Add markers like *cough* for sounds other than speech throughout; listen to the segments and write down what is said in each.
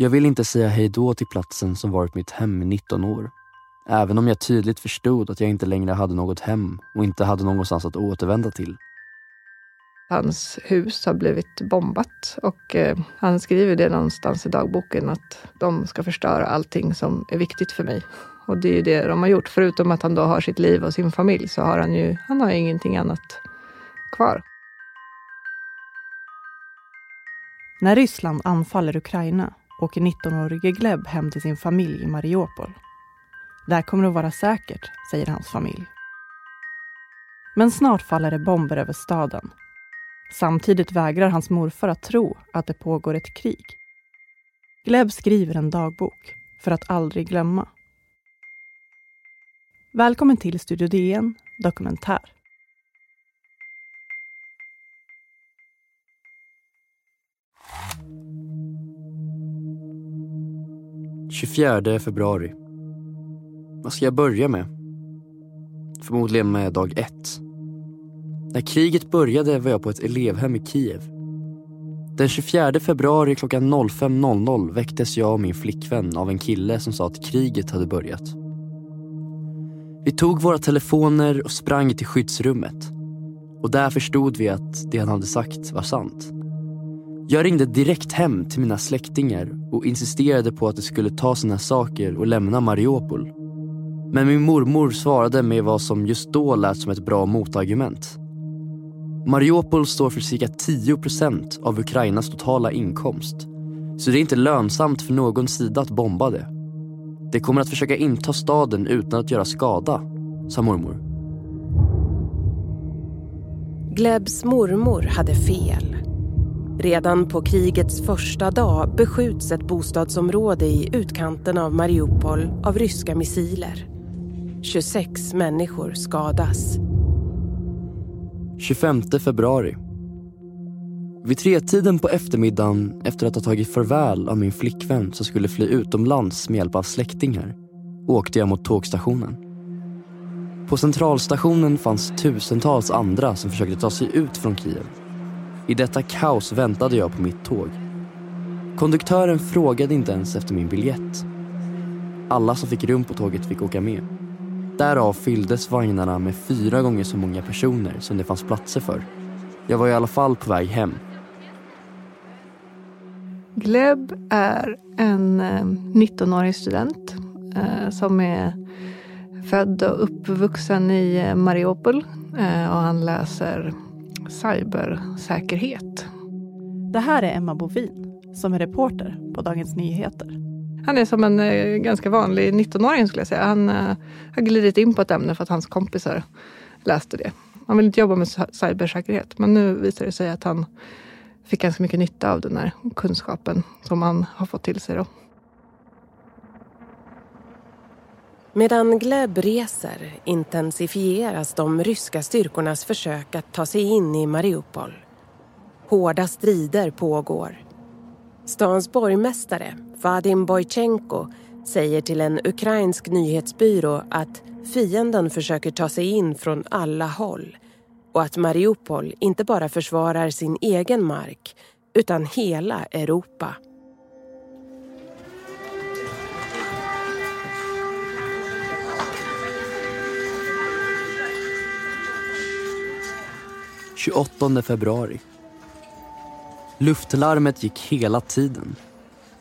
Jag vill inte säga hej då till platsen som varit mitt hem i 19 år. Även om jag tydligt förstod att jag inte längre hade något hem och inte hade någonstans att återvända till. Hans hus har blivit bombat och eh, han skriver det någonstans i dagboken att de ska förstöra allting som är viktigt för mig. Och det är ju det de har gjort. Förutom att han då har sitt liv och sin familj så har han ju han har ingenting annat kvar. När Ryssland anfaller Ukraina åker 19-årige Gleb hem till sin familj i Mariupol. Där kommer det att vara säkert, säger hans familj. Men snart faller det bomber över staden. Samtidigt vägrar hans morfar att tro att det pågår ett krig. Gleb skriver en dagbok för att aldrig glömma. Välkommen till Studio DN Dokumentär. –24 februari. Vad ska jag börja med? Förmodligen med dag ett. När kriget började var jag på ett elevhem i Kiev. Den 24 februari klockan 05.00 väcktes jag och min flickvän av en kille som sa att kriget hade börjat. Vi tog våra telefoner och sprang till skyddsrummet. Och där förstod vi att det han hade sagt var sant. Jag ringde direkt hem till mina släktingar och insisterade på att de skulle ta sina saker och lämna Mariupol. Men min mormor svarade med vad som just då lät som ett bra motargument. Mariupol står för cirka 10 procent av Ukrainas totala inkomst. Så det är inte lönsamt för någon sida att bomba det. Det kommer att försöka inta staden utan att göra skada, sa mormor. Glebs mormor hade fel. Redan på krigets första dag beskjuts ett bostadsområde i utkanten av Mariupol av ryska missiler. 26 människor skadas. 25 februari. Vid tretiden på eftermiddagen efter att ha tagit farväl av min flickvän som skulle fly utomlands med hjälp av släktingar åkte jag mot tågstationen. På centralstationen fanns tusentals andra som försökte ta sig ut från Kiev. I detta kaos väntade jag på mitt tåg. Konduktören frågade inte ens efter min biljett. Alla som fick rum på tåget fick åka med. Därav fylldes vagnarna med fyra gånger så många personer som det fanns platser för. Jag var i alla fall på väg hem. Gleb är en eh, 19-årig student eh, som är född och uppvuxen i eh, Mariupol och han läser cybersäkerhet. Det här är Emma Bovin som är reporter på Dagens Nyheter. Han är som en eh, ganska vanlig 19-åring skulle jag säga. Han eh, har glidit in på ett ämne för att hans kompisar läste det. Han vill inte jobba med cybersäkerhet men nu visar det sig att han fick ganska mycket nytta av den här kunskapen som han har fått till sig. Då. Medan Gleb reser intensifieras de ryska styrkornas försök att ta sig in i Mariupol. Hårda strider pågår. Stans borgmästare, Vadim Bojtjenko, säger till en ukrainsk nyhetsbyrå att fienden försöker ta sig in från alla håll och att Mariupol inte bara försvarar sin egen mark utan hela Europa. –28 februari. Luftlarmet gick hela tiden.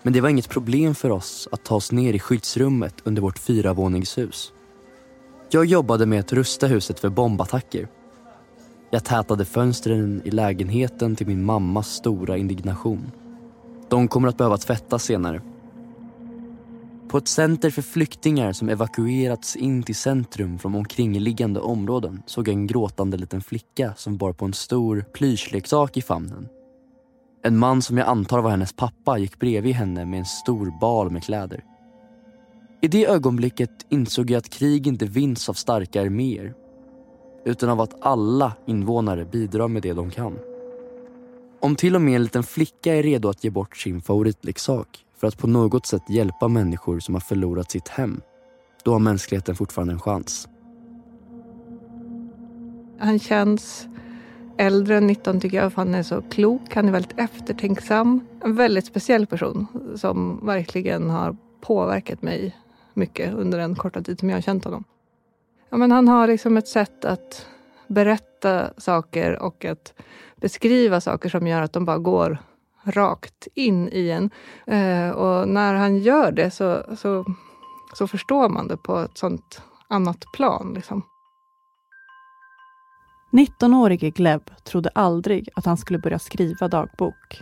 Men det var inget problem för oss att ta oss ner i skyddsrummet under vårt fyravåningshus. Jag jobbade med att rusta huset för bombattacker. Jag tätade fönstren i lägenheten till min mammas stora indignation. De kommer att behöva tvättas senare. På ett center för flyktingar som evakuerats in till centrum från omkringliggande områden såg jag en gråtande liten flicka som bar på en stor plyschleksak i famnen. En man som jag antar var hennes pappa gick bredvid henne med en stor bal med kläder. I det ögonblicket insåg jag att krig inte vinns av starka arméer utan av att alla invånare bidrar med det de kan. Om till och med en liten flicka är redo att ge bort sin favoritleksak för att på något sätt hjälpa människor som har förlorat sitt hem, då har mänskligheten fortfarande en chans. Han känns äldre än 19 tycker jag, för han är så klok. Han är väldigt eftertänksam. En väldigt speciell person som verkligen har påverkat mig mycket under den korta tid som jag har känt honom. Ja, men han har liksom ett sätt att berätta saker och att beskriva saker som gör att de bara går rakt in i en. Eh, och när han gör det så, så, så förstår man det på ett sånt annat plan. Liksom. 19-årige Gleb trodde aldrig att han skulle börja skriva dagbok.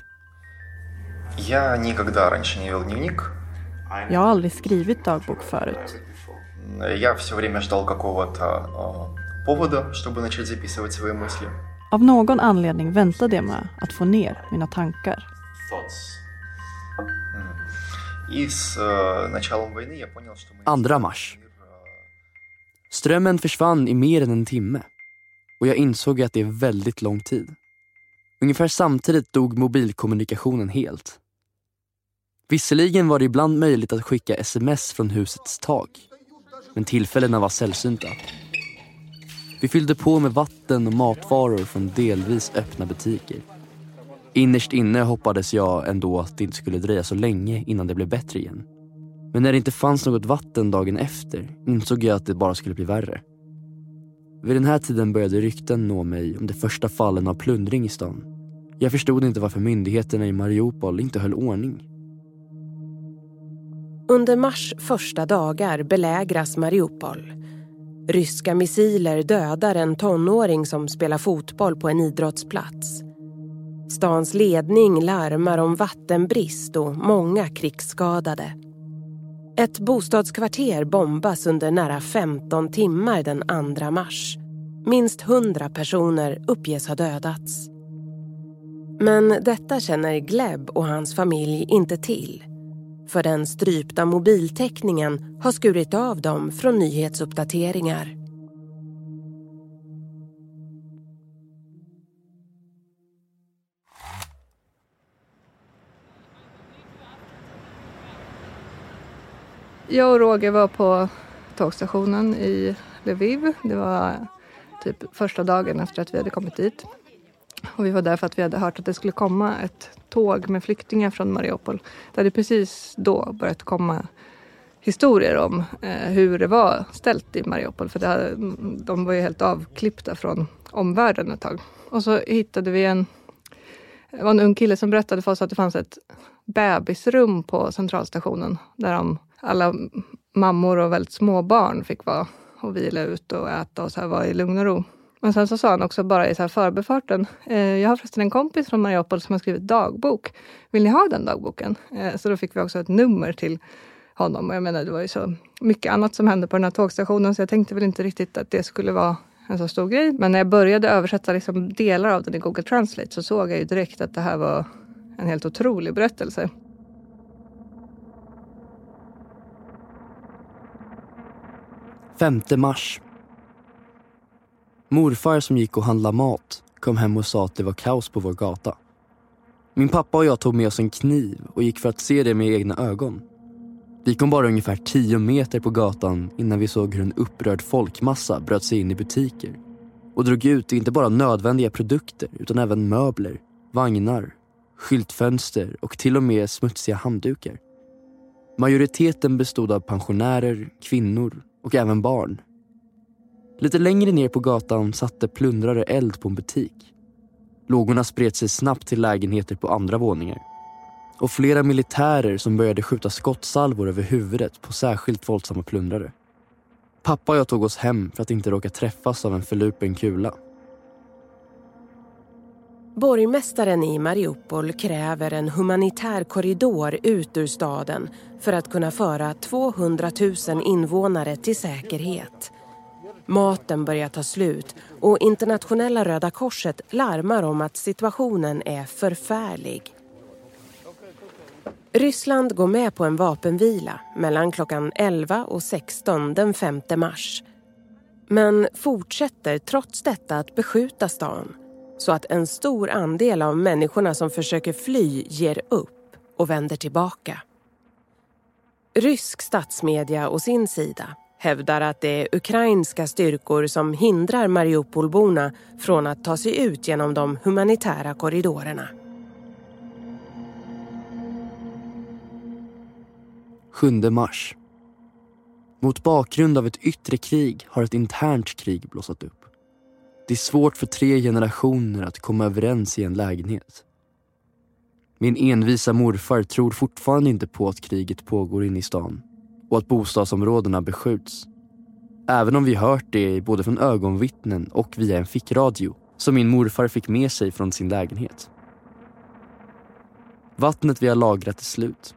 Jag har aldrig skrivit dagbok förut. Av någon anledning väntade jag med att få ner mina tankar thoughts. Andra mars. Strömmen försvann i mer än en timme och jag insåg att det är väldigt lång tid. Ungefär samtidigt dog mobilkommunikationen helt. Visserligen var det ibland möjligt att skicka sms från husets tak men tillfällena var sällsynta. Vi fyllde på med vatten och matvaror från delvis öppna butiker. Innerst inne hoppades jag ändå att det inte skulle dröja så länge innan det blev bättre igen. Men när det inte fanns något vatten dagen efter insåg jag att det bara skulle bli värre. Vid den här tiden började rykten nå mig om de första fallen av plundring i stan. Jag förstod inte varför myndigheterna i Mariupol inte höll ordning. Under mars första dagar belägras Mariupol. Ryska missiler dödar en tonåring som spelar fotboll på en idrottsplats. Stans ledning larmar om vattenbrist och många krigsskadade. Ett bostadskvarter bombas under nära 15 timmar den 2 mars. Minst 100 personer uppges ha dödats. Men detta känner Gleb och hans familj inte till. För den strypta mobiltäckningen har skurit av dem från nyhetsuppdateringar. Jag och Roger var på tågstationen i Lviv. Det var typ första dagen efter att vi hade kommit dit. Och vi var där för att vi hade hört att det skulle komma ett tåg med flyktingar från Mariupol. Det hade precis då börjat komma historier om eh, hur det var ställt i Mariupol. För det hade, de var ju helt avklippta från omvärlden ett tag. Och så hittade vi en, det var en ung kille som berättade för oss att det fanns ett bebisrum på centralstationen där de, alla mammor och väldigt små barn fick vara och vila ut och äta och så här vara i lugn och ro. Men sen så sa han också bara i så här förbifarten. Eh, jag har förresten en kompis från Mariupol som har skrivit dagbok. Vill ni ha den dagboken? Eh, så då fick vi också ett nummer till honom. Och jag menar, det var ju så mycket annat som hände på den här tågstationen så jag tänkte väl inte riktigt att det skulle vara en så stor grej. Men när jag började översätta liksom delar av den i Google Translate så såg jag ju direkt att det här var en helt otrolig berättelse. 5 mars. Morfar som gick och handlade mat kom hem och sa att det var kaos på vår gata. Min pappa och jag tog med oss en kniv och gick för att se det med egna ögon. Vi kom bara ungefär tio meter på gatan innan vi såg hur en upprörd folkmassa bröt sig in i butiker och drog ut inte bara nödvändiga produkter utan även möbler, vagnar, skyltfönster och till och med smutsiga handdukar. Majoriteten bestod av pensionärer, kvinnor och även barn. Lite längre ner på gatan satte plundrare eld på en butik. Lågorna spred sig snabbt till lägenheter på andra våningar. Och flera militärer som började skjuta skottsalvor över huvudet på särskilt våldsamma plundrare. Pappa och jag tog oss hem för att inte råka träffas av en förlupen kula. Borgmästaren i Mariupol kräver en humanitär korridor ut ur staden för att kunna föra 200 000 invånare till säkerhet. Maten börjar ta slut och internationella Röda Korset larmar om att situationen är förfärlig. Ryssland går med på en vapenvila mellan klockan 11 och 16 den 5 mars. Men fortsätter trots detta att beskjuta stan så att en stor andel av människorna som försöker fly ger upp och vänder tillbaka. Rysk statsmedia å sin sida hävdar att det är ukrainska styrkor som hindrar Mariupolborna från att ta sig ut genom de humanitära korridorerna. 7 mars. Mot bakgrund av ett yttre krig har ett internt krig blossat upp. Det är svårt för tre generationer att komma överens i en lägenhet. Min envisa morfar tror fortfarande inte på att kriget pågår inne i stan och att bostadsområdena beskjuts. Även om vi hört det både från ögonvittnen och via en fickradio som min morfar fick med sig från sin lägenhet. Vattnet vi har lagrat är slut.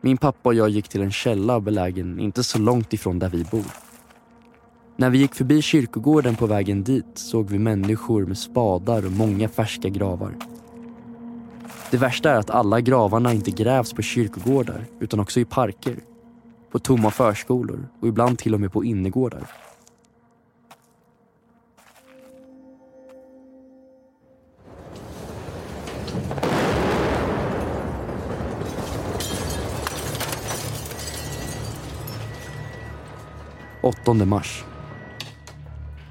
Min pappa och jag gick till en källa belägen inte så långt ifrån där vi bor. När vi gick förbi kyrkogården på vägen dit såg vi människor med spadar och många färska gravar. Det värsta är att alla gravarna inte grävs på kyrkogårdar utan också i parker, på tomma förskolor och ibland till och med på innergårdar. Åttonde mars.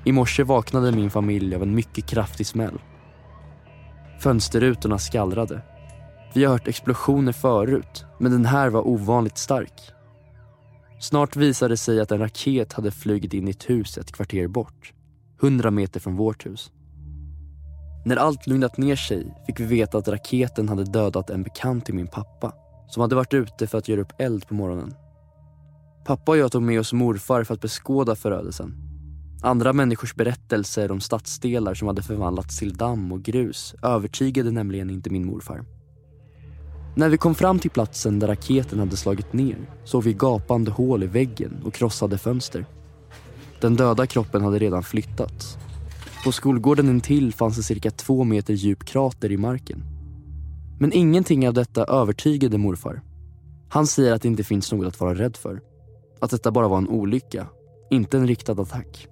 I morse vaknade min familj av en mycket kraftig smäll. Fönsterrutorna skallrade. Vi har hört explosioner förut, men den här var ovanligt stark. Snart visade det sig att en raket hade flugit in i ett hus ett kvarter bort. Hundra meter från vårt hus. När allt lugnat ner sig fick vi veta att raketen hade dödat en bekant till min pappa som hade varit ute för att göra upp eld på morgonen. Pappa och jag tog med oss morfar för att beskåda förödelsen. Andra människors berättelser om stadsdelar som hade förvandlats till damm och grus övertygade nämligen inte min morfar. När vi kom fram till platsen där raketen hade slagit ner såg vi gapande hål i väggen och krossade fönster. Den döda kroppen hade redan flyttats. På skolgården intill fanns det cirka två meter djup krater i marken. Men ingenting av detta övertygade morfar. Han säger att det inte finns något att vara rädd för. Att detta bara var en olycka, inte en riktad attack.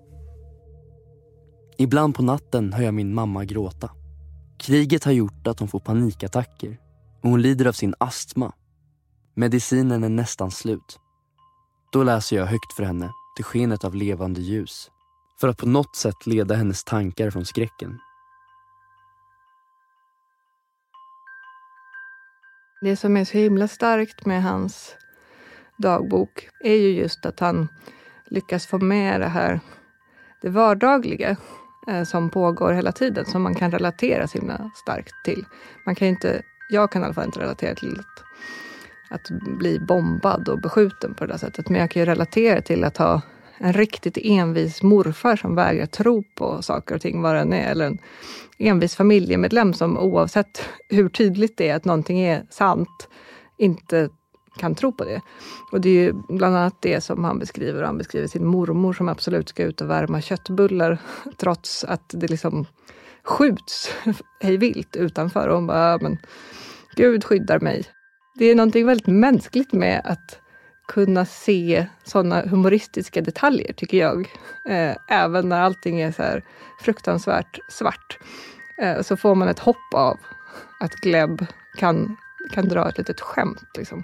Ibland på natten hör jag min mamma gråta. Kriget har gjort att hon får panikattacker och hon lider av sin astma. Medicinen är nästan slut. Då läser jag högt för henne till skenet av levande ljus för att på något sätt leda hennes tankar från skräcken. Det som är så himla starkt med hans dagbok är ju just att han lyckas få med det här det vardagliga Eh, som pågår hela tiden, som man kan relatera så himla starkt till. Man kan inte, jag kan i alla fall inte relatera till att, att bli bombad och beskjuten på det där sättet, men jag kan ju relatera till att ha en riktigt envis morfar som vägrar tro på saker och ting, vad den är, eller en envis familjemedlem som oavsett *laughs* hur tydligt det är att någonting är sant, inte kan tro på det. Och det är ju bland annat det som han beskriver. Han beskriver sin mormor som absolut ska ut och värma köttbullar *laughs* trots att det liksom skjuts *laughs* hej vilt utanför. Och hon bara, men Gud skyddar mig. Det är någonting väldigt mänskligt med att kunna se sådana humoristiska detaljer, tycker jag. Eh, även när allting är så här fruktansvärt svart. Eh, så får man ett hopp av att Gleb kan, kan dra ett litet skämt. Liksom.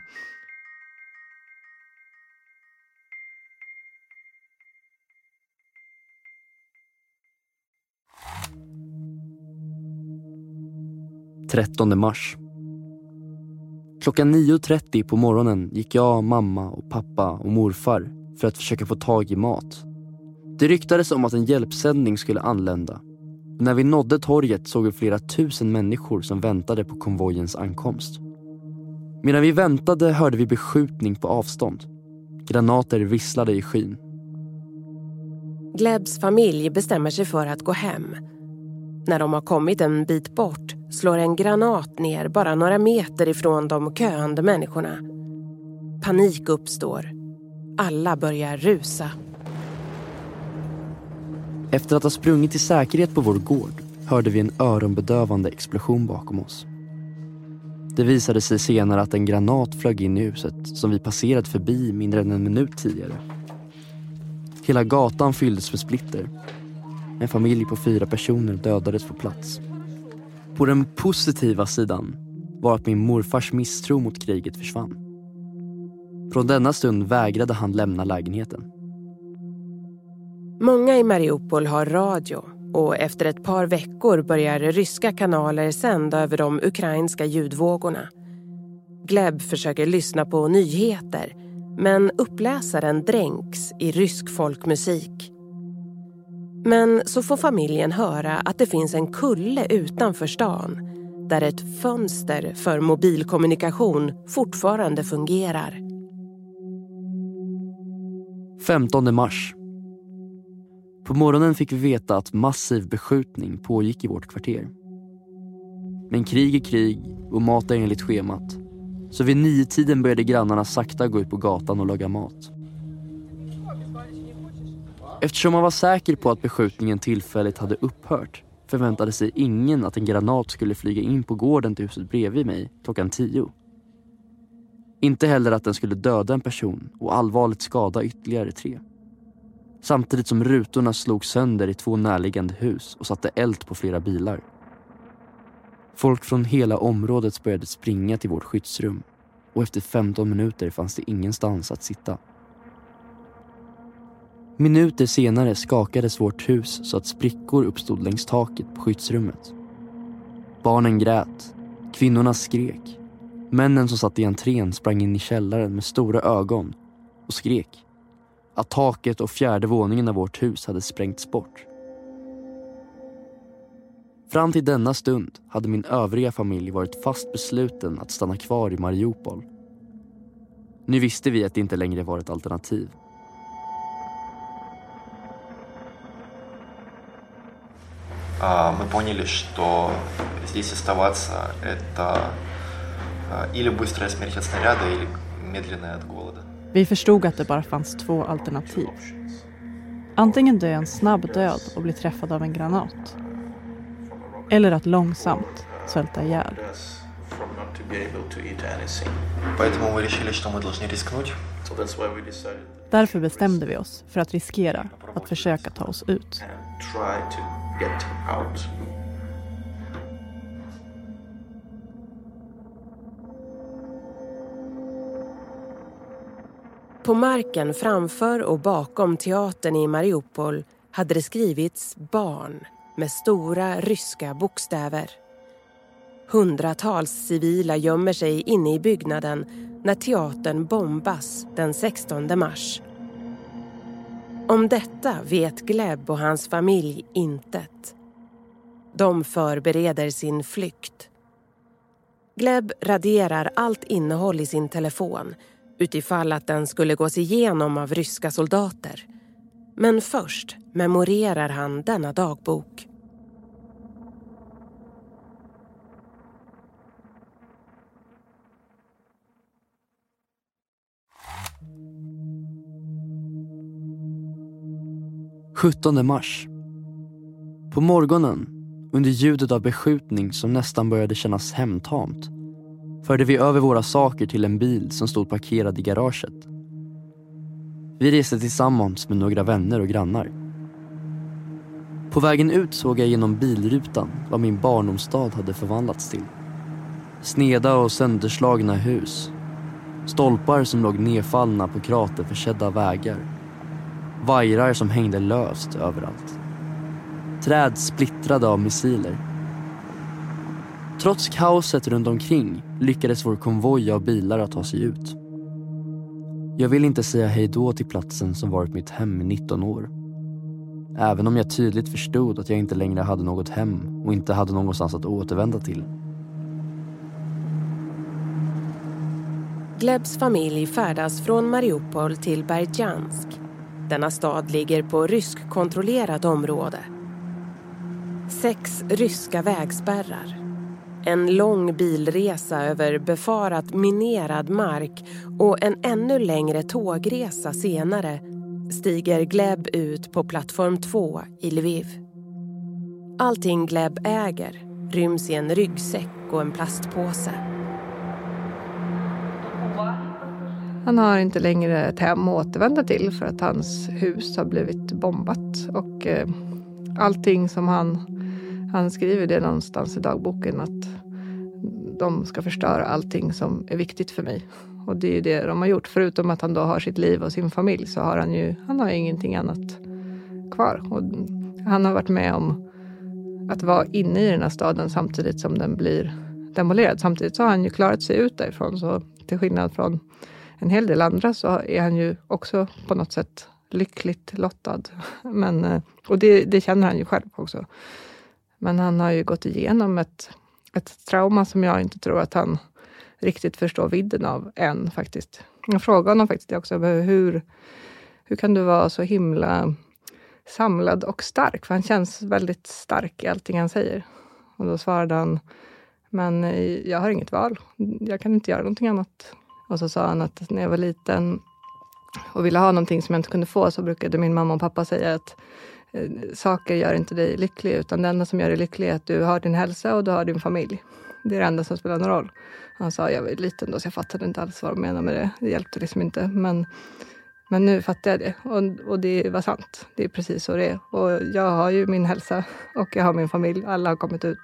13 mars. Klockan 9.30 på morgonen gick jag, mamma, och pappa och morfar för att försöka få tag i mat. Det ryktades om att en hjälpsändning skulle anlända. när vi nådde torget såg vi flera tusen människor som väntade på konvojens ankomst. Medan vi väntade hörde vi beskjutning på avstånd. Granater visslade i skyn. Glebs familj bestämmer sig för att gå hem. När de har kommit en bit bort slår en granat ner bara några meter ifrån de köande människorna. Panik uppstår. Alla börjar rusa. Efter att ha sprungit i säkerhet på vår gård hörde vi en öronbedövande explosion bakom oss. Det visade sig senare att en granat flög in i huset som vi passerat förbi mindre än en minut tidigare. Hela gatan fylldes med splitter. En familj på fyra personer dödades på plats. På den positiva sidan var att min morfars misstro mot kriget försvann. Från denna stund vägrade han lämna lägenheten. Många i Mariupol har radio och efter ett par veckor börjar ryska kanaler sända över de ukrainska ljudvågorna. Gleb försöker lyssna på nyheter men uppläsaren dränks i rysk folkmusik. Men så får familjen höra att det finns en kulle utanför stan där ett fönster för mobilkommunikation fortfarande fungerar. 15 mars. På morgonen fick vi veta att massiv beskjutning pågick i vårt kvarter. Men krig är krig och mat är enligt schemat. Så vid nio-tiden började grannarna sakta gå ut på gatan och laga mat. Eftersom man var säker på att beskjutningen tillfälligt hade upphört förväntade sig ingen att en granat skulle flyga in på gården till huset bredvid mig klockan tio. Inte heller att den skulle döda en person och allvarligt skada ytterligare tre. Samtidigt som rutorna slog sönder i två närliggande hus och satte eld på flera bilar. Folk från hela området började springa till vårt skyddsrum och efter 15 minuter fanns det ingenstans att sitta. Minuter senare skakades vårt hus så att sprickor uppstod längs taket på skyddsrummet. Barnen grät, kvinnorna skrek. Männen som satt i entrén sprang in i källaren med stora ögon och skrek att taket och fjärde våningen av vårt hus hade sprängts bort. Fram till denna stund hade min övriga familj varit fast besluten att stanna kvar i Mariupol. Nu visste vi att det inte längre var ett alternativ. мы поняли, что здесь оставаться это или быстрая смерть от снаряда, или медленная от голода. Vi förstod att det bara fanns två alternativ. Antingen dö en snabb död och bli träffad av en granat. Eller att långsamt svälta ihjäl. Därför bestämde vi oss för att riskera att försöka ta oss ut. På marken framför och bakom teatern i Mariupol hade det skrivits barn med stora ryska bokstäver. Hundratals civila gömmer sig inne i byggnaden när teatern bombas den 16 mars. Om detta vet Gleb och hans familj intet. De förbereder sin flykt. Gleb raderar allt innehåll i sin telefon utifall att den skulle gås igenom av ryska soldater. Men först memorerar han denna dagbok. –17 mars. På morgonen, under ljudet av beskjutning som nästan började kännas hemtamt förde vi över våra saker till en bil som stod parkerad i garaget. Vi reste tillsammans med några vänner och grannar. På vägen ut såg jag genom bilrutan vad min barndomsstad hade förvandlats till. Sneda och sönderslagna hus. Stolpar som låg nedfallna på kraterförsedda vägar. Vajrar som hängde löst överallt. Träd splittrade av missiler Trots kaoset runt omkring lyckades vår konvoj av bilar att ta sig ut. Jag vill inte säga hej då till platsen som varit mitt hem i 19 år. Även om jag tydligt förstod att jag inte längre hade något hem och inte hade någonstans att återvända till. Glebs familj färdas från Mariupol till Berjansk. Denna stad ligger på ryskkontrollerat område. Sex ryska vägspärrar en lång bilresa över befarat minerad mark och en ännu längre tågresa senare stiger Gleb ut på plattform 2 i Lviv. Allting Gleb äger ryms i en ryggsäck och en plastpåse. Han har inte längre ett hem att återvända till för att hans hus har blivit bombat. Och eh, allting som han han skriver det någonstans i dagboken att de ska förstöra allting som är viktigt för mig. Och det är ju det de har gjort. Förutom att han då har sitt liv och sin familj så har han ju han har ingenting annat kvar. Och han har varit med om att vara inne i den här staden samtidigt som den blir demolerad. Samtidigt så har han ju klarat sig ut därifrån. Så till skillnad från en hel del andra så är han ju också på något sätt lyckligt lottad. *laughs* Men, eh, och det, det känner han ju själv också. Men han har ju gått igenom ett, ett trauma som jag inte tror att han riktigt förstår vidden av än faktiskt. Jag frågade honom faktiskt också, hur, hur kan du vara så himla samlad och stark? För han känns väldigt stark i allting han säger. Och då svarade han, men eh, jag har inget val. Jag kan inte göra någonting annat. Och så sa han att när jag var liten och ville ha någonting som jag inte kunde få så brukade min mamma och pappa säga att eh, saker gör inte dig lycklig, utan det enda som gör dig lycklig är att du har din hälsa och du har din familj. Det är det enda som spelar någon roll. Han sa, jag var liten då så jag fattade inte alls vad de menade med det. Det hjälpte liksom inte. Men, men nu fattar jag det och, och det var sant. Det är precis så det är. Och jag har ju min hälsa och jag har min familj. Alla har kommit ut.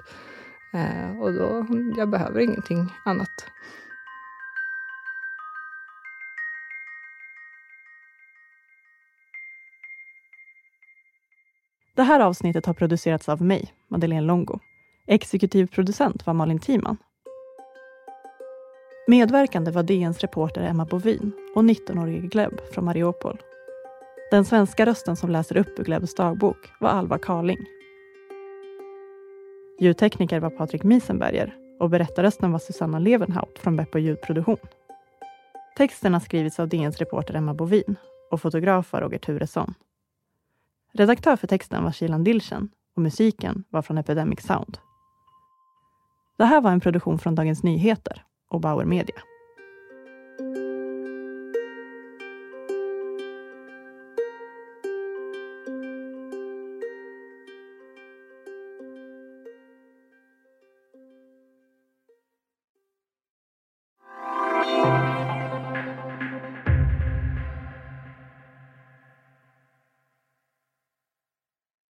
Eh, och då, jag behöver ingenting annat. Det här avsnittet har producerats av mig, Madeleine Longo. Exekutiv producent var Malin Timan. Medverkande var DNs reporter Emma Bovin och 19-årige Gleb från Mariupol. Den svenska rösten som läser upp ur Glebs dagbok var Alva Karling. Ljudtekniker var Patrik Miesenberger och berättarrösten var Susanna Levenhaut från Beppo ljudproduktion. Texten har skrivits av DNs reporter Emma Bovin och fotograf var Roger Turesson. Redaktör för texten var Shilan Dilchen och musiken var från Epidemic Sound. Det här var en produktion från Dagens Nyheter och Bauer Media.